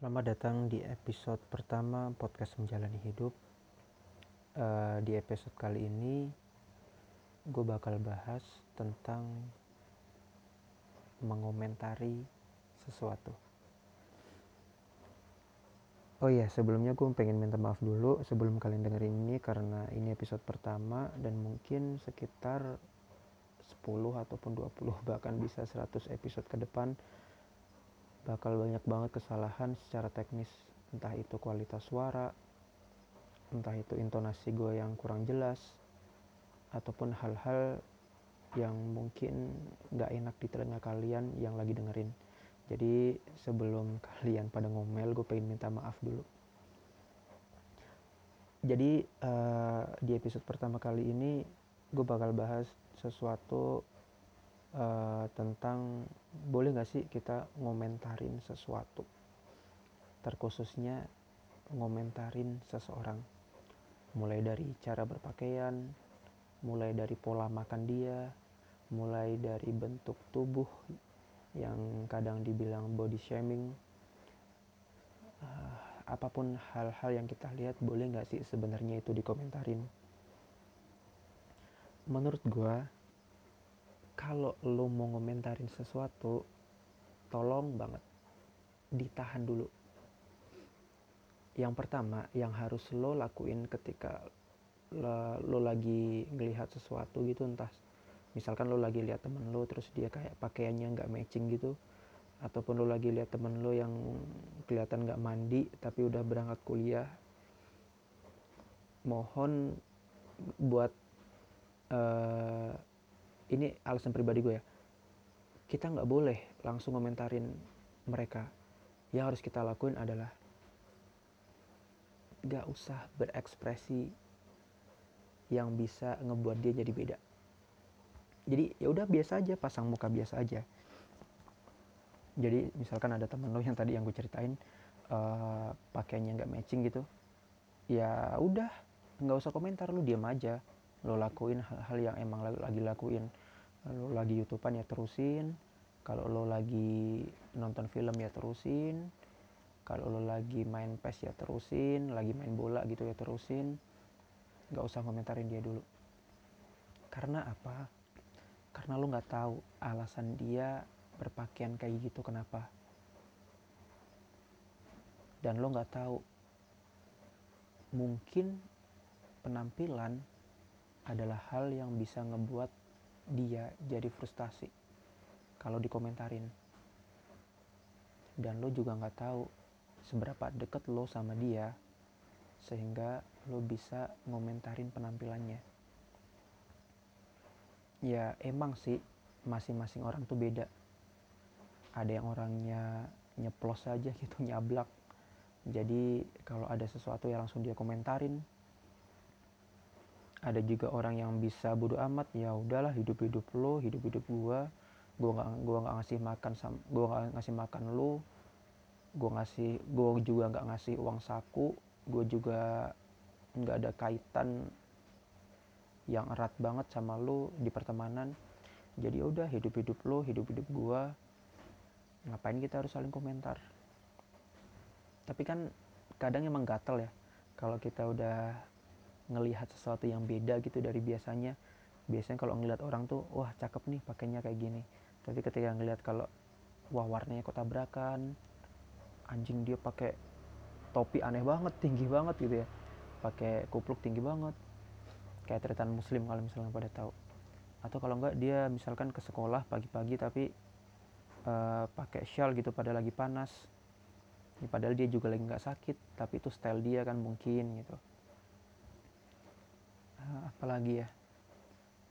Selamat datang di episode pertama podcast menjalani hidup. Uh, di episode kali ini, gue bakal bahas tentang mengomentari sesuatu. Oh iya, sebelumnya gue pengen minta maaf dulu sebelum kalian dengerin ini karena ini episode pertama dan mungkin sekitar 10 ataupun 20 bahkan bisa 100 episode ke depan bakal banyak banget kesalahan secara teknis. Entah itu kualitas suara entah itu intonasi gue yang kurang jelas ataupun hal-hal yang mungkin gak enak di telinga kalian yang lagi dengerin. Jadi sebelum kalian pada ngomel gue pengen minta maaf dulu. Jadi uh, di episode pertama kali ini gue bakal bahas sesuatu uh, tentang boleh nggak sih kita ngomentarin sesuatu? Terkhususnya ngomentarin seseorang. Mulai dari cara berpakaian mulai dari pola makan dia mulai dari bentuk tubuh yang kadang dibilang body shaming. Uh, apa pun hal-hal yang kita lihat boleh nggak sih sebenarnya itu dikomentarin? Menurut gue kalau lo mau ngomentarin sesuatu tolong banget ditahan dulu. Yang pertama yang harus lo lakuin ketika lo, lo lagi ngelihat sesuatu gitu entah misalkan lo lagi lihat temen lo terus dia kayak pakaiannya nggak matching gitu ataupun lo lagi lihat temen lo yang kelihatan nggak mandi tapi udah berangkat kuliah mohon buat uh, ini alasan pribadi gue ya. Kita nggak boleh langsung komentarin mereka. Yang harus kita lakuin adalah nggak usah berekspresi yang bisa ngebuat dia jadi beda. Jadi ya udah biasa aja pasang muka biasa aja. Jadi misalkan ada temen lo yang tadi yang gue ceritain uh, pakaiannya nggak matching gitu ya udah nggak usah komentar lu diam aja lo lakuin hal-hal yang emang lagi lakuin. Lo lagi youtubean ya terusin. Kalau lo lagi nonton film ya terusin. Kalau lo lagi main pes ya terusin. Lagi main bola gitu ya terusin. Nggak usah komentarin dia dulu. Karena apa? Karena lo nggak tahu alasan dia berpakaian kayak gitu kenapa. Dan lo nggak tahu. Mungkin penampilan adalah hal yang bisa ngebuat dia jadi frustasi kalau dikomentarin. Dan lo juga nggak tahu seberapa deket lo sama dia sehingga lo bisa ngomentarin penampilannya. Ya emang sih masing-masing orang tuh beda. Ada yang orangnya nyeplos aja gitu nyablak. Jadi kalau ada sesuatu yang langsung dia komentarin ada juga orang yang bisa bodo amat ya udahlah hidup hidup lo hidup hidup gua. Gua nggak gua nggak ngasih makan sam gua nggak ngasih makan lo gua ngasih gua juga nggak ngasih uang saku. Gua juga nggak ada kaitan yang erat banget sama lo di pertemanan. Jadi ya udah hidup hidup lo hidup hidup gua. Ngapain kita harus saling komentar? Tapi kan kadang emang gatel ya kalau kita udah ngelihat sesuatu yang beda gitu dari biasanya. Biasanya kalau ngelihat orang tuh wah cakep nih pakainya kayak gini. Tapi ketika ngelihat kalau wah warnanya kok tabrakan anjing dia pakai topi aneh banget tinggi banget gitu ya. Pakai kupluk tinggi banget. Kayak tretan muslim kalau misalnya pada tahu. Atau kalau enggak dia misalkan ke sekolah pagi-pagi tapi uh, pakai shawl gitu pada lagi panas. Ya, padahal dia juga lagi nggak sakit tapi itu style dia kan mungkin gitu apalagi ya?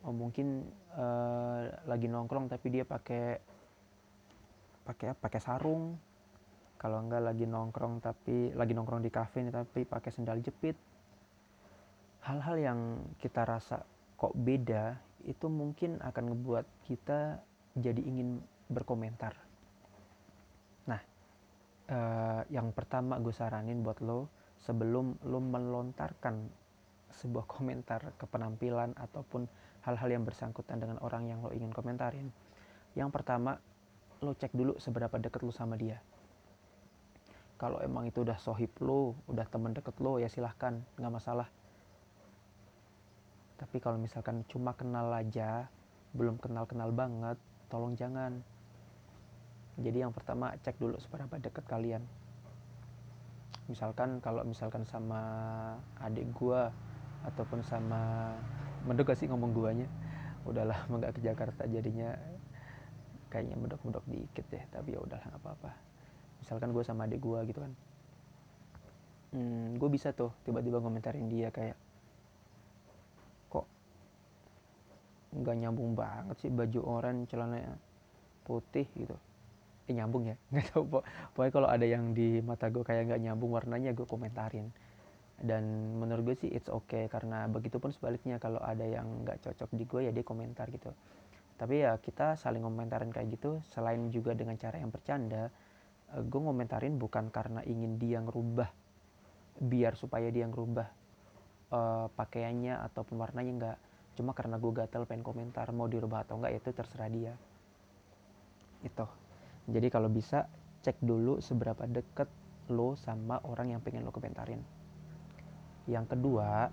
Oh mungkin uh, lagi nongkrong tapi dia pakai pakai pakai sarung. Kalau enggak lagi nongkrong tapi lagi nongkrong di kafe nih tapi pakai sendal jepit. Hal-hal yang kita rasa kok beda itu mungkin akan ngebuat kita jadi ingin berkomentar. Nah uh, yang pertama gue saranin buat lo sebelum lo melontarkan sebuah komentar ke penampilan ataupun hal-hal yang bersangkutan dengan orang yang lo ingin komentarin. Yang pertama, lo cek dulu seberapa dekat lo sama dia. kalau emang itu udah sohib lo udah temen deket lo ya silahkan nggak masalah tapi kalau misalkan cuma kenal aja belum kenal kenal banget tolong jangan jadi yang pertama cek dulu seberapa deket kalian misalkan kalau misalkan sama adik gua ataupun sama mendok sih ngomong guanya. Udahlah nggak ke Jakarta jadinya. Kayaknya mendok-mendok dikit deh tapi ya udahlah nggak apa-apa. Misalkan gue sama adik gue gitu kan. Hmm, gue bisa tuh tiba-tiba komentarin dia kayak kok nggak nyambung banget sih baju oranye celana putih gitu. Eh nyambung ya? Nggak tahu po pokoknya kalau ada yang di mata gue kayak nggak nyambung warnanya gue komentarin dan menurut gue sih it's okay. Karena begitupun sebaliknya kalau ada yang nggak cocok di gue ya dia komentar gitu. Tapi ya kita saling komentarin kayak gitu. Selain juga dengan cara yang bercanda uh, gue ngomentarin bukan karena ingin dia ngerubah biar supaya dia ngerubah uh, pakaiannya ataupun warnanya enggak cuma karena gue gatel pengen komentar mau dirubah atau enggak itu terserah dia. Itu jadi kalau bisa cek dulu seberapa deket lo sama orang yang pengen lo komentarin yang kedua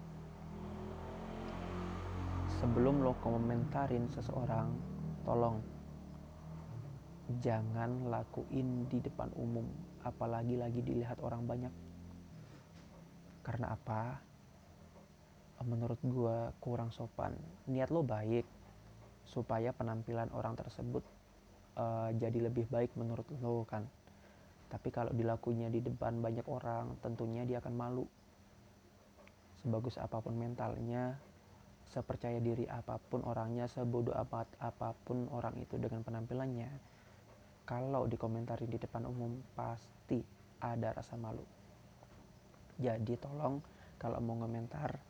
sebelum lo komentarin seseorang tolong jangan lakuin di depan umum apalagi lagi dilihat orang banyak. Karena apa? Menurut gue kurang sopan. Niat lo baik supaya penampilan orang tersebut uh, jadi lebih baik menurut lo kan. Tapi kalau dilakunya di depan banyak orang tentunya dia akan malu sebagus apa pun mentalnya sepercaya diri apa pun orangnya sebodoh amat apa pun orang itu dengan penampilannya kalau dikomentarin di depan umum pasti ada rasa malu. Jadi tolong kalau mau komentar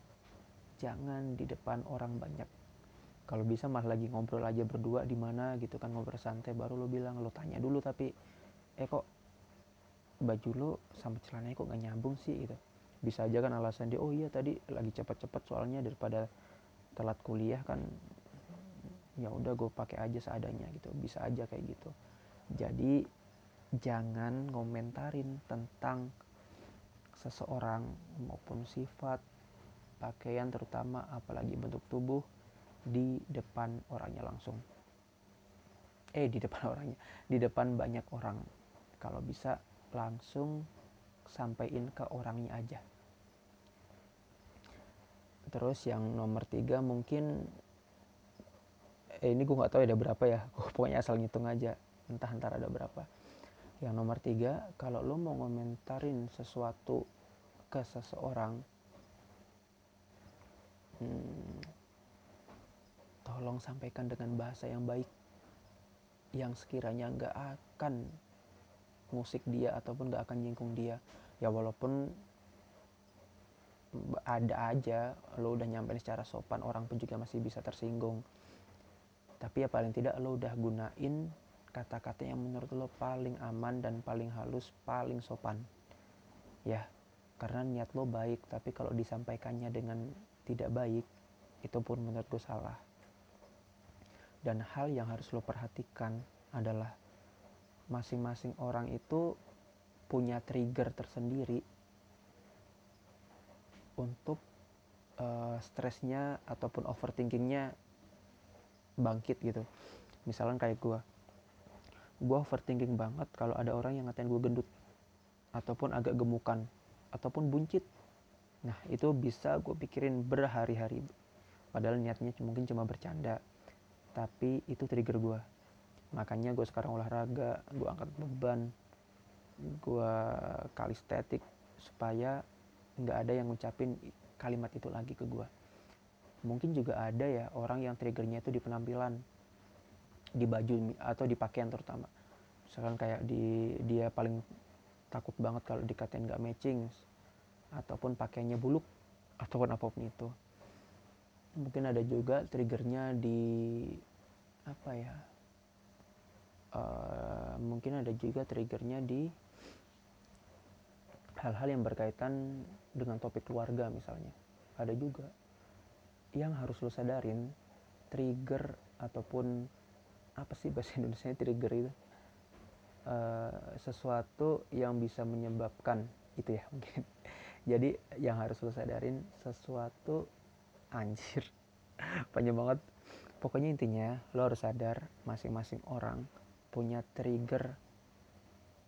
jangan di depan orang banyak. Kalau bisa malah lagi ngobrol aja berdua di mana gitu kan ngobrol santai baru lo bilang lo tanya dulu tapi eh kok baju lo sama celananya kok nggak nyambung sih gitu. Bisa aja kan alasan dia oh iya tadi lagi cepat-cepat soalnya daripada telat kuliah kan ya udah gue pakai aja seadanya gitu. Bisa aja kayak gitu. Jadi jangan ngomentarin tentang seseorang maupun sifat pakaian terutama apalagi bentuk tubuh di depan orangnya langsung. Eh di depan orangnya di depan banyak orang. Kalau bisa langsung sampaikan ke orangnya aja. Terus yang nomor tiga mungkin eh ini gue nggak tahu ada berapa ya pokoknya asal ngitung aja entah ntar ada berapa. Yang nomor tiga kalau lo mau ngomentarin sesuatu ke seseorang hmm, tolong sampaikan dengan bahasa yang baik yang sekiranya nggak akan musik dia ataupun nggak akan nyingkung dia ya walaupun ada aja lo udah nyampe secara sopan orang pun juga masih bisa tersinggung tapi ya paling tidak lo udah gunain kata-kata yang menurut lo paling aman dan paling halus, paling sopan. Ya, karena niat lo baik, tapi kalau disampaikannya dengan tidak baik, itu pun menurut gue salah. Dan hal yang harus lo perhatikan adalah masing-masing orang itu punya trigger tersendiri untuk uh, stresnya ataupun overthinkingnya bangkit gitu. Misalnya kayak gue, gue overthinking banget kalau ada orang yang ngatain gue gendut ataupun agak gemukan ataupun buncit. Nah itu bisa gue pikirin berhari-hari. Padahal niatnya mungkin cuma bercanda. Tapi itu trigger gue makanya gue sekarang olahraga gue angkat beban gue kalistetik supaya nggak ada yang ngucapin kalimat itu lagi ke gue mungkin juga ada ya orang yang triggernya itu di penampilan di baju atau di pakaian terutama. Misalkan kayak di dia paling takut banget kalau dikatain nggak matching ataupun pakaiannya buluk ataupun apa pun itu. Mungkin ada juga triggernya di apa ya uh, mungkin ada juga triggernya di hal-hal yang berkaitan dengan topik keluarga misalnya. Ada juga yang harus lo sadarin trigger ataupun apa sih bahasa Indonesia trigger itu? Uh, sesuatu yang bisa menyebabkan itu ya mungkin. Jadi yang harus lo sadarin sesuatu anjir panjang banget. Pokoknya intinya lo harus sadar masing-masing orang punya trigger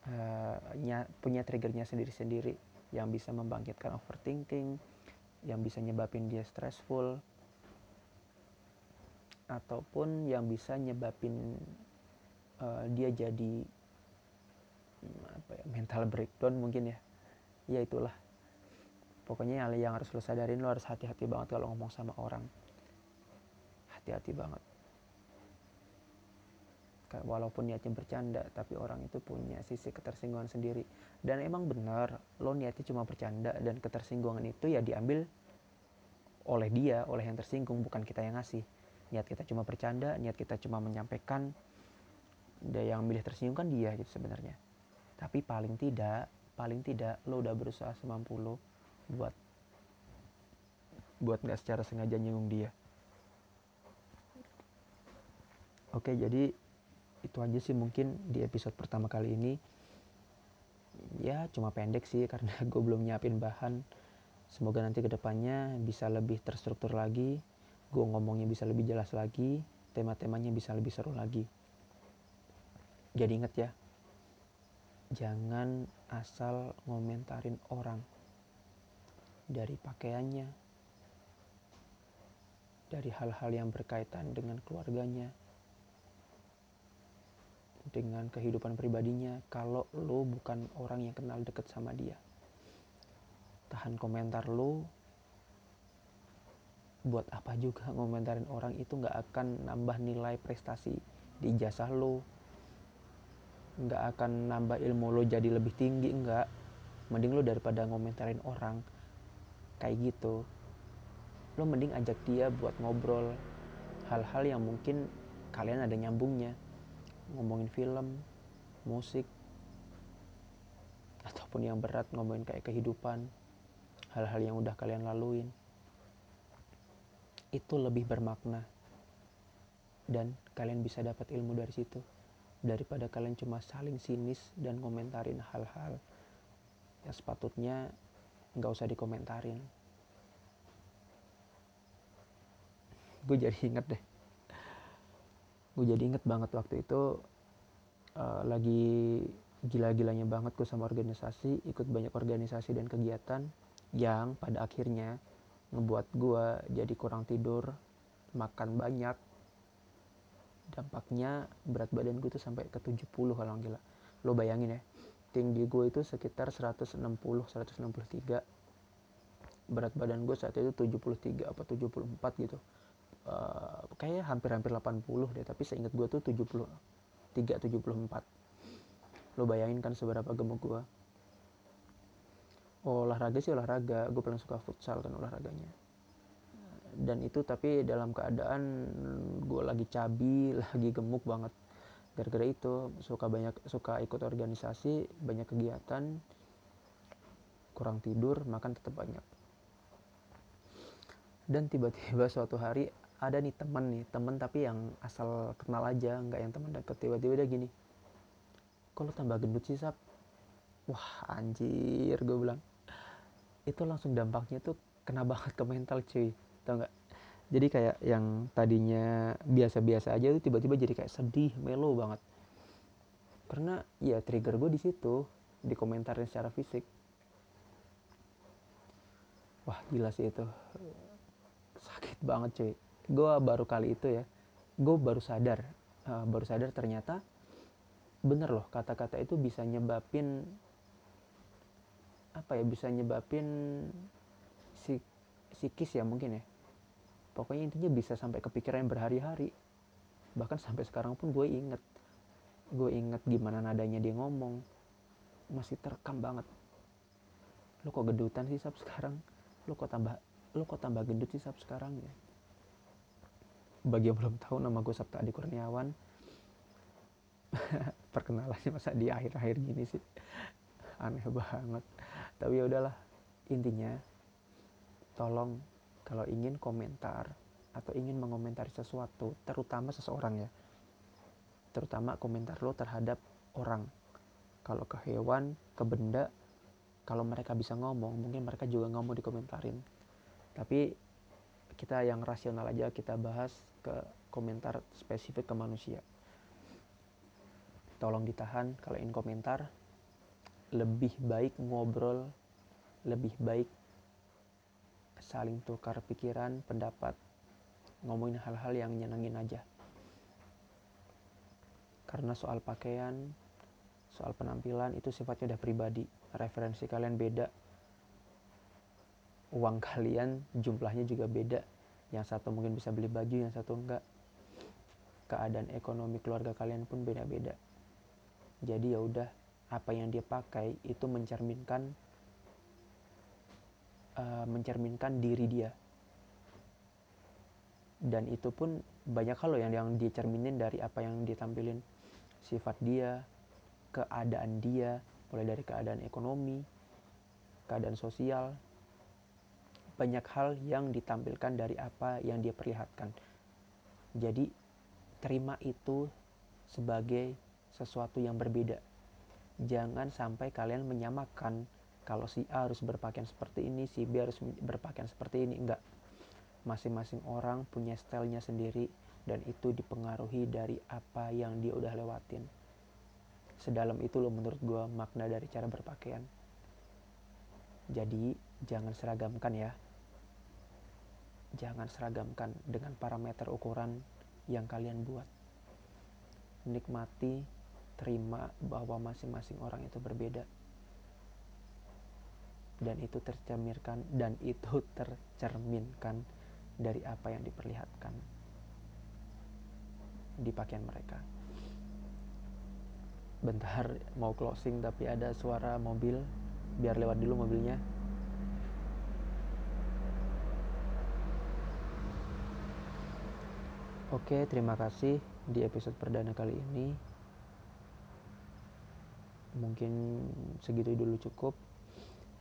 uh, nya, punya triggernya sendiri-sendiri yang bisa membangkitkan overthinking yang bisa nyebabin dia stressful ataupun yang bisa nyebabin uh, dia jadi hmm, apa ya mental breakdown mungkin ya. Ya itulah. Pokoknya yang, yang harus lo sadarin lo harus hati-hati banget kalau ngomong sama orang. Hati-hati banget walaupun niatnya bercanda tapi orang itu punya sisi ketersinggungan sendiri. Dan emang benar lo niatnya cuma bercanda dan ketersinggungan itu ya diambil oleh dia oleh yang tersinggung bukan kita yang ngasih. Niat kita cuma bercanda niat kita cuma menyampaikan dia yang milih tersinggung kan dia gitu sebenarnya. Tapi paling tidak paling tidak lo udah berusaha semampu lo buat buat nggak secara sengaja nyinggung dia. Oke jadi itu aja sih mungkin di episode pertama kali ini. Ya cuma pendek sih karena gue belum nyiapin bahan. Semoga nanti ke depannya bisa lebih terstruktur lagi. Gue ngomongnya bisa lebih jelas lagi. Tema-temanya bisa lebih seru lagi. Jadi inget ya jangan asal ngomentarin orang dari pakaiannya dari hal-hal yang berkaitan dengan keluarganya dengan kehidupan pribadinya kalau lo bukan orang yang kenal deket sama dia. Tahan komentar lo. Buat apa juga ngomentarin orang itu nggak akan nambah nilai prestasi di jasa lo. Nggak akan nambah ilmu lo jadi lebih tinggi nggak. Mending lo daripada ngomentarin orang kayak gitu. Lo mending ajak dia buat ngobrol hal-hal yang mungkin kalian ada nyambungnya ngomongin film musik ataupun yang berat ngomongin kayak kehidupan hal-hal yang udah kalian laluin. Itu lebih bermakna. Dan kalian bisa dapat ilmu dari situ daripada kalian cuma saling sinis dan komentarin hal-hal yang sepatutnya nggak usah dikomentarin. Gue jadi inget deh gue jadi inget banget waktu itu uh, lagi gila-gilanya banget gue sama organisasi ikut banyak organisasi dan kegiatan yang pada akhirnya ngebuat gue jadi kurang tidur makan banyak. Dampaknya berat badan gue tuh sampai ke 70 kalau gila. Lo bayangin ya tinggi gue itu sekitar 160 163 berat badan gue saat itu 73 apa 74 gitu uh, kayaknya hampir-hampir 80 deh tapi seingat gue tuh 73 74 lo bayangin kan seberapa gemuk gue olahraga sih olahraga gue paling suka futsal kan olahraganya. Dan itu tapi dalam keadaan gue lagi cabi lagi gemuk banget. Gara-gara itu suka banyak suka ikut organisasi banyak kegiatan kurang tidur makan tetap banyak. Dan tiba-tiba suatu hari ada nih temen nih temen tapi yang asal kenal aja nggak yang teman deket. Tiba-tiba dia gini kalau tambah gendut sih sap? Wah anjir gue bilang. Itu langsung dampaknya tuh kena banget ke mental cuy. Tau nggak? Jadi kayak yang tadinya biasa-biasa aja tuh tiba-tiba jadi kayak sedih melo banget. Karena ya trigger gue di situ di komentarin secara fisik. Wah gila sih itu. Sakit banget cuy gue baru kali itu ya gue baru sadar uh, baru sadar ternyata bener loh kata-kata itu bisa nyebabin apa ya bisa nyebabin si psikis ya mungkin ya. Pokoknya intinya bisa sampai kepikiran berhari-hari. Bahkan sampai sekarang pun gue inget gue inget gimana nadanya dia ngomong. Masih terekam banget. Lo kok gedutan sih sab sekarang? Lo kok tambah lo kok tambah gendut sih sab sekarang ya bagi yang belum tahu nama gue Sabta Adi Kurniawan. Perkenalannya masa di akhir-akhir gini sih. Aneh banget. Tapi ya udahlah intinya tolong kalau ingin komentar atau ingin mengomentari sesuatu terutama seseorang ya terutama komentar lo terhadap orang. Kalau ke hewan ke benda kalau mereka bisa ngomong mungkin mereka juga ngomong dikomentarin tapi kita yang rasional aja kita bahas ke komentar spesifik ke manusia. Tolong ditahan kalau ingin komentar. Lebih baik ngobrol lebih baik saling tukar pikiran pendapat. Ngomongin hal-hal yang nyenengin aja. Karena soal pakaian soal penampilan itu sifatnya udah pribadi. Referensi kalian beda uang kalian jumlahnya juga beda. Yang satu mungkin bisa beli baju yang satu enggak. Keadaan ekonomi keluarga kalian pun beda-beda. Jadi ya udah apa yang dia pakai itu mencerminkan uh, mencerminkan diri dia. Dan itu pun banyak hal loh yang yang dicerminin dari apa yang ditampilin. Sifat dia keadaan dia mulai dari keadaan ekonomi keadaan sosial banyak hal yang ditampilkan dari apa yang dia perlihatkan. Jadi terima itu sebagai sesuatu yang berbeda. Jangan sampai kalian menyamakan kalau si A harus berpakaian seperti ini, si B harus berpakaian seperti ini. Enggak. Masing-masing orang punya stylenya sendiri dan itu dipengaruhi dari apa yang dia udah lewatin. Sedalam itu loh menurut gue makna dari cara berpakaian. Jadi jangan seragamkan ya jangan seragamkan dengan parameter ukuran yang kalian buat. Nikmati terima bahwa masing-masing orang itu berbeda. Dan itu tercerminkan dan itu tercerminkan dari apa yang diperlihatkan di pakaian mereka. Bentar mau closing tapi ada suara mobil. Biar lewat dulu mobilnya Oke, terima kasih di episode perdana kali ini. Mungkin segitu dulu cukup.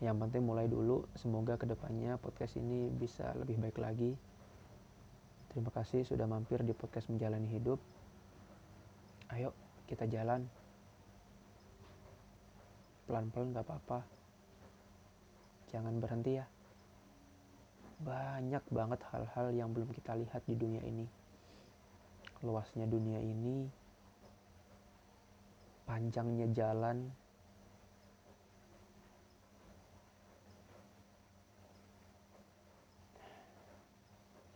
Yang penting mulai dulu. Semoga ke depannya podcast ini bisa lebih baik lagi. Terima kasih sudah mampir di podcast Menjalani Hidup. Ayo, kita jalan pelan-pelan gak apa-apa jangan berhenti ya banyak banget hal-hal yang belum kita lihat di dunia ini luasnya dunia ini panjangnya jalan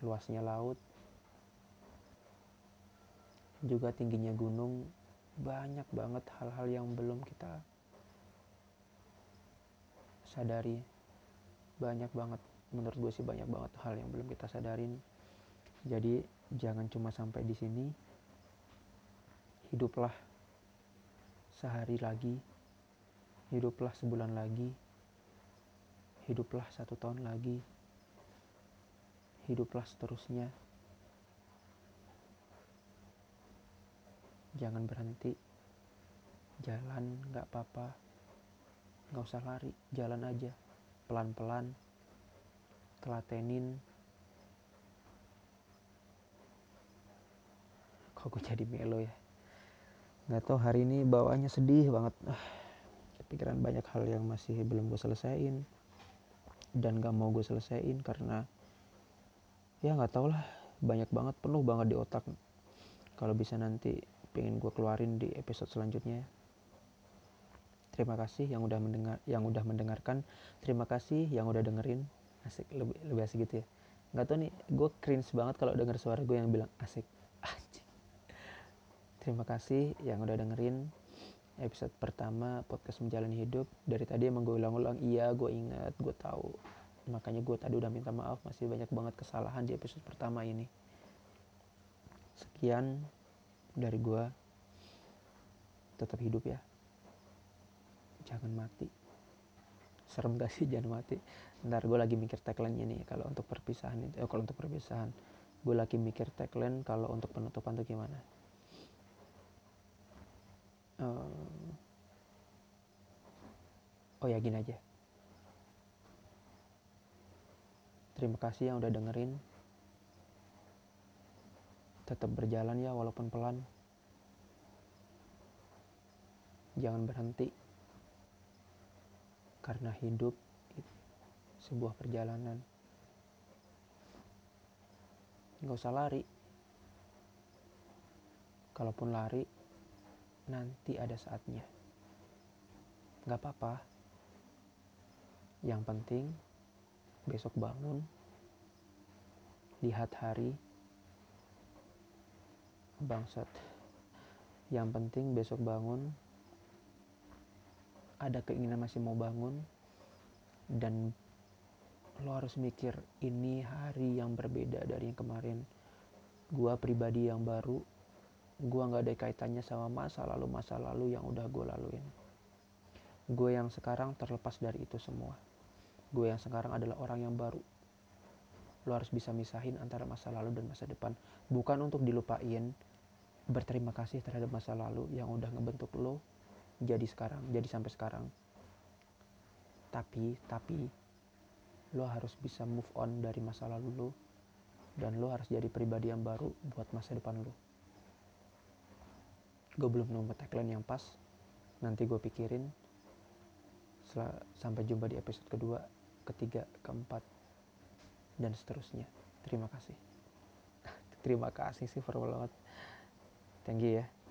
luasnya laut juga tingginya gunung banyak banget hal-hal yang belum kita sadari. Banyak banget menurut gue sih banyak banget hal yang belum kita sadarin. Jadi jangan cuma sampai di sini. Hiduplah sehari lagi. Hiduplah sebulan lagi. Hiduplah satu tahun lagi. Hiduplah seterusnya. Jangan berhenti. Jalan nggak apa-apa. Nggak usah lari. Jalan aja. Pelan-pelan. Telatenin kok gue jadi melo ya nggak tahu hari ini bawaannya sedih banget ah, kepikiran banyak hal yang masih belum gue selesaiin dan gak mau gue selesaiin karena ya nggak tau lah banyak banget penuh banget di otak kalau bisa nanti pengen gue keluarin di episode selanjutnya Terima kasih yang udah mendengar yang udah mendengarkan. Terima kasih yang udah dengerin. Asik lebih lebih asik gitu ya. Gak tau nih, gue cringe banget kalau denger suara gue yang bilang asik. Terima kasih yang udah dengerin episode pertama podcast menjalani hidup. Dari tadi emang gue ulang-ulang, iya gue ingat, gue tahu. Makanya gue tadi udah minta maaf, masih banyak banget kesalahan di episode pertama ini. Sekian dari gue. Tetap hidup ya jangan mati serem gak sih jangan mati ntar gue lagi mikir tagline nya nih kalau untuk perpisahan itu eh, kalau untuk perpisahan gue lagi mikir tagline kalau untuk penutupan tuh gimana oh ya gini aja. Terima kasih yang udah dengerin. Tetap berjalan ya walaupun pelan. Jangan berhenti. Karena hidup sebuah perjalanan. Nggak usah lari. Kalaupun lari nanti ada saatnya. Nggak apa-apa. Yang penting besok bangun lihat hari. Bangsat. Yang penting besok bangun ada keinginan masih mau bangun dan lo harus mikir ini hari yang berbeda dari yang kemarin. Gua pribadi yang baru gua nggak ada kaitannya sama masa lalu masa lalu yang udah gue laluin. Gue yang sekarang terlepas dari itu semua. Gue yang sekarang adalah orang yang baru. Lo harus bisa misahin antara masa lalu dan masa depan. Bukan untuk dilupain berterima kasih terhadap masa lalu yang udah ngebentuk lo jadi sekarang jadi sampai sekarang. Tapi tapi lo harus bisa move on dari masa lalu lo dan lo harus jadi pribadi yang baru buat masa depan lo gue belum nemu tagline yang pas. Nanti gue pikirin. Setelah, sampai jumpa di episode kedua ketiga keempat dan seterusnya. Terima kasih. Terima kasih sih for banget thank you ya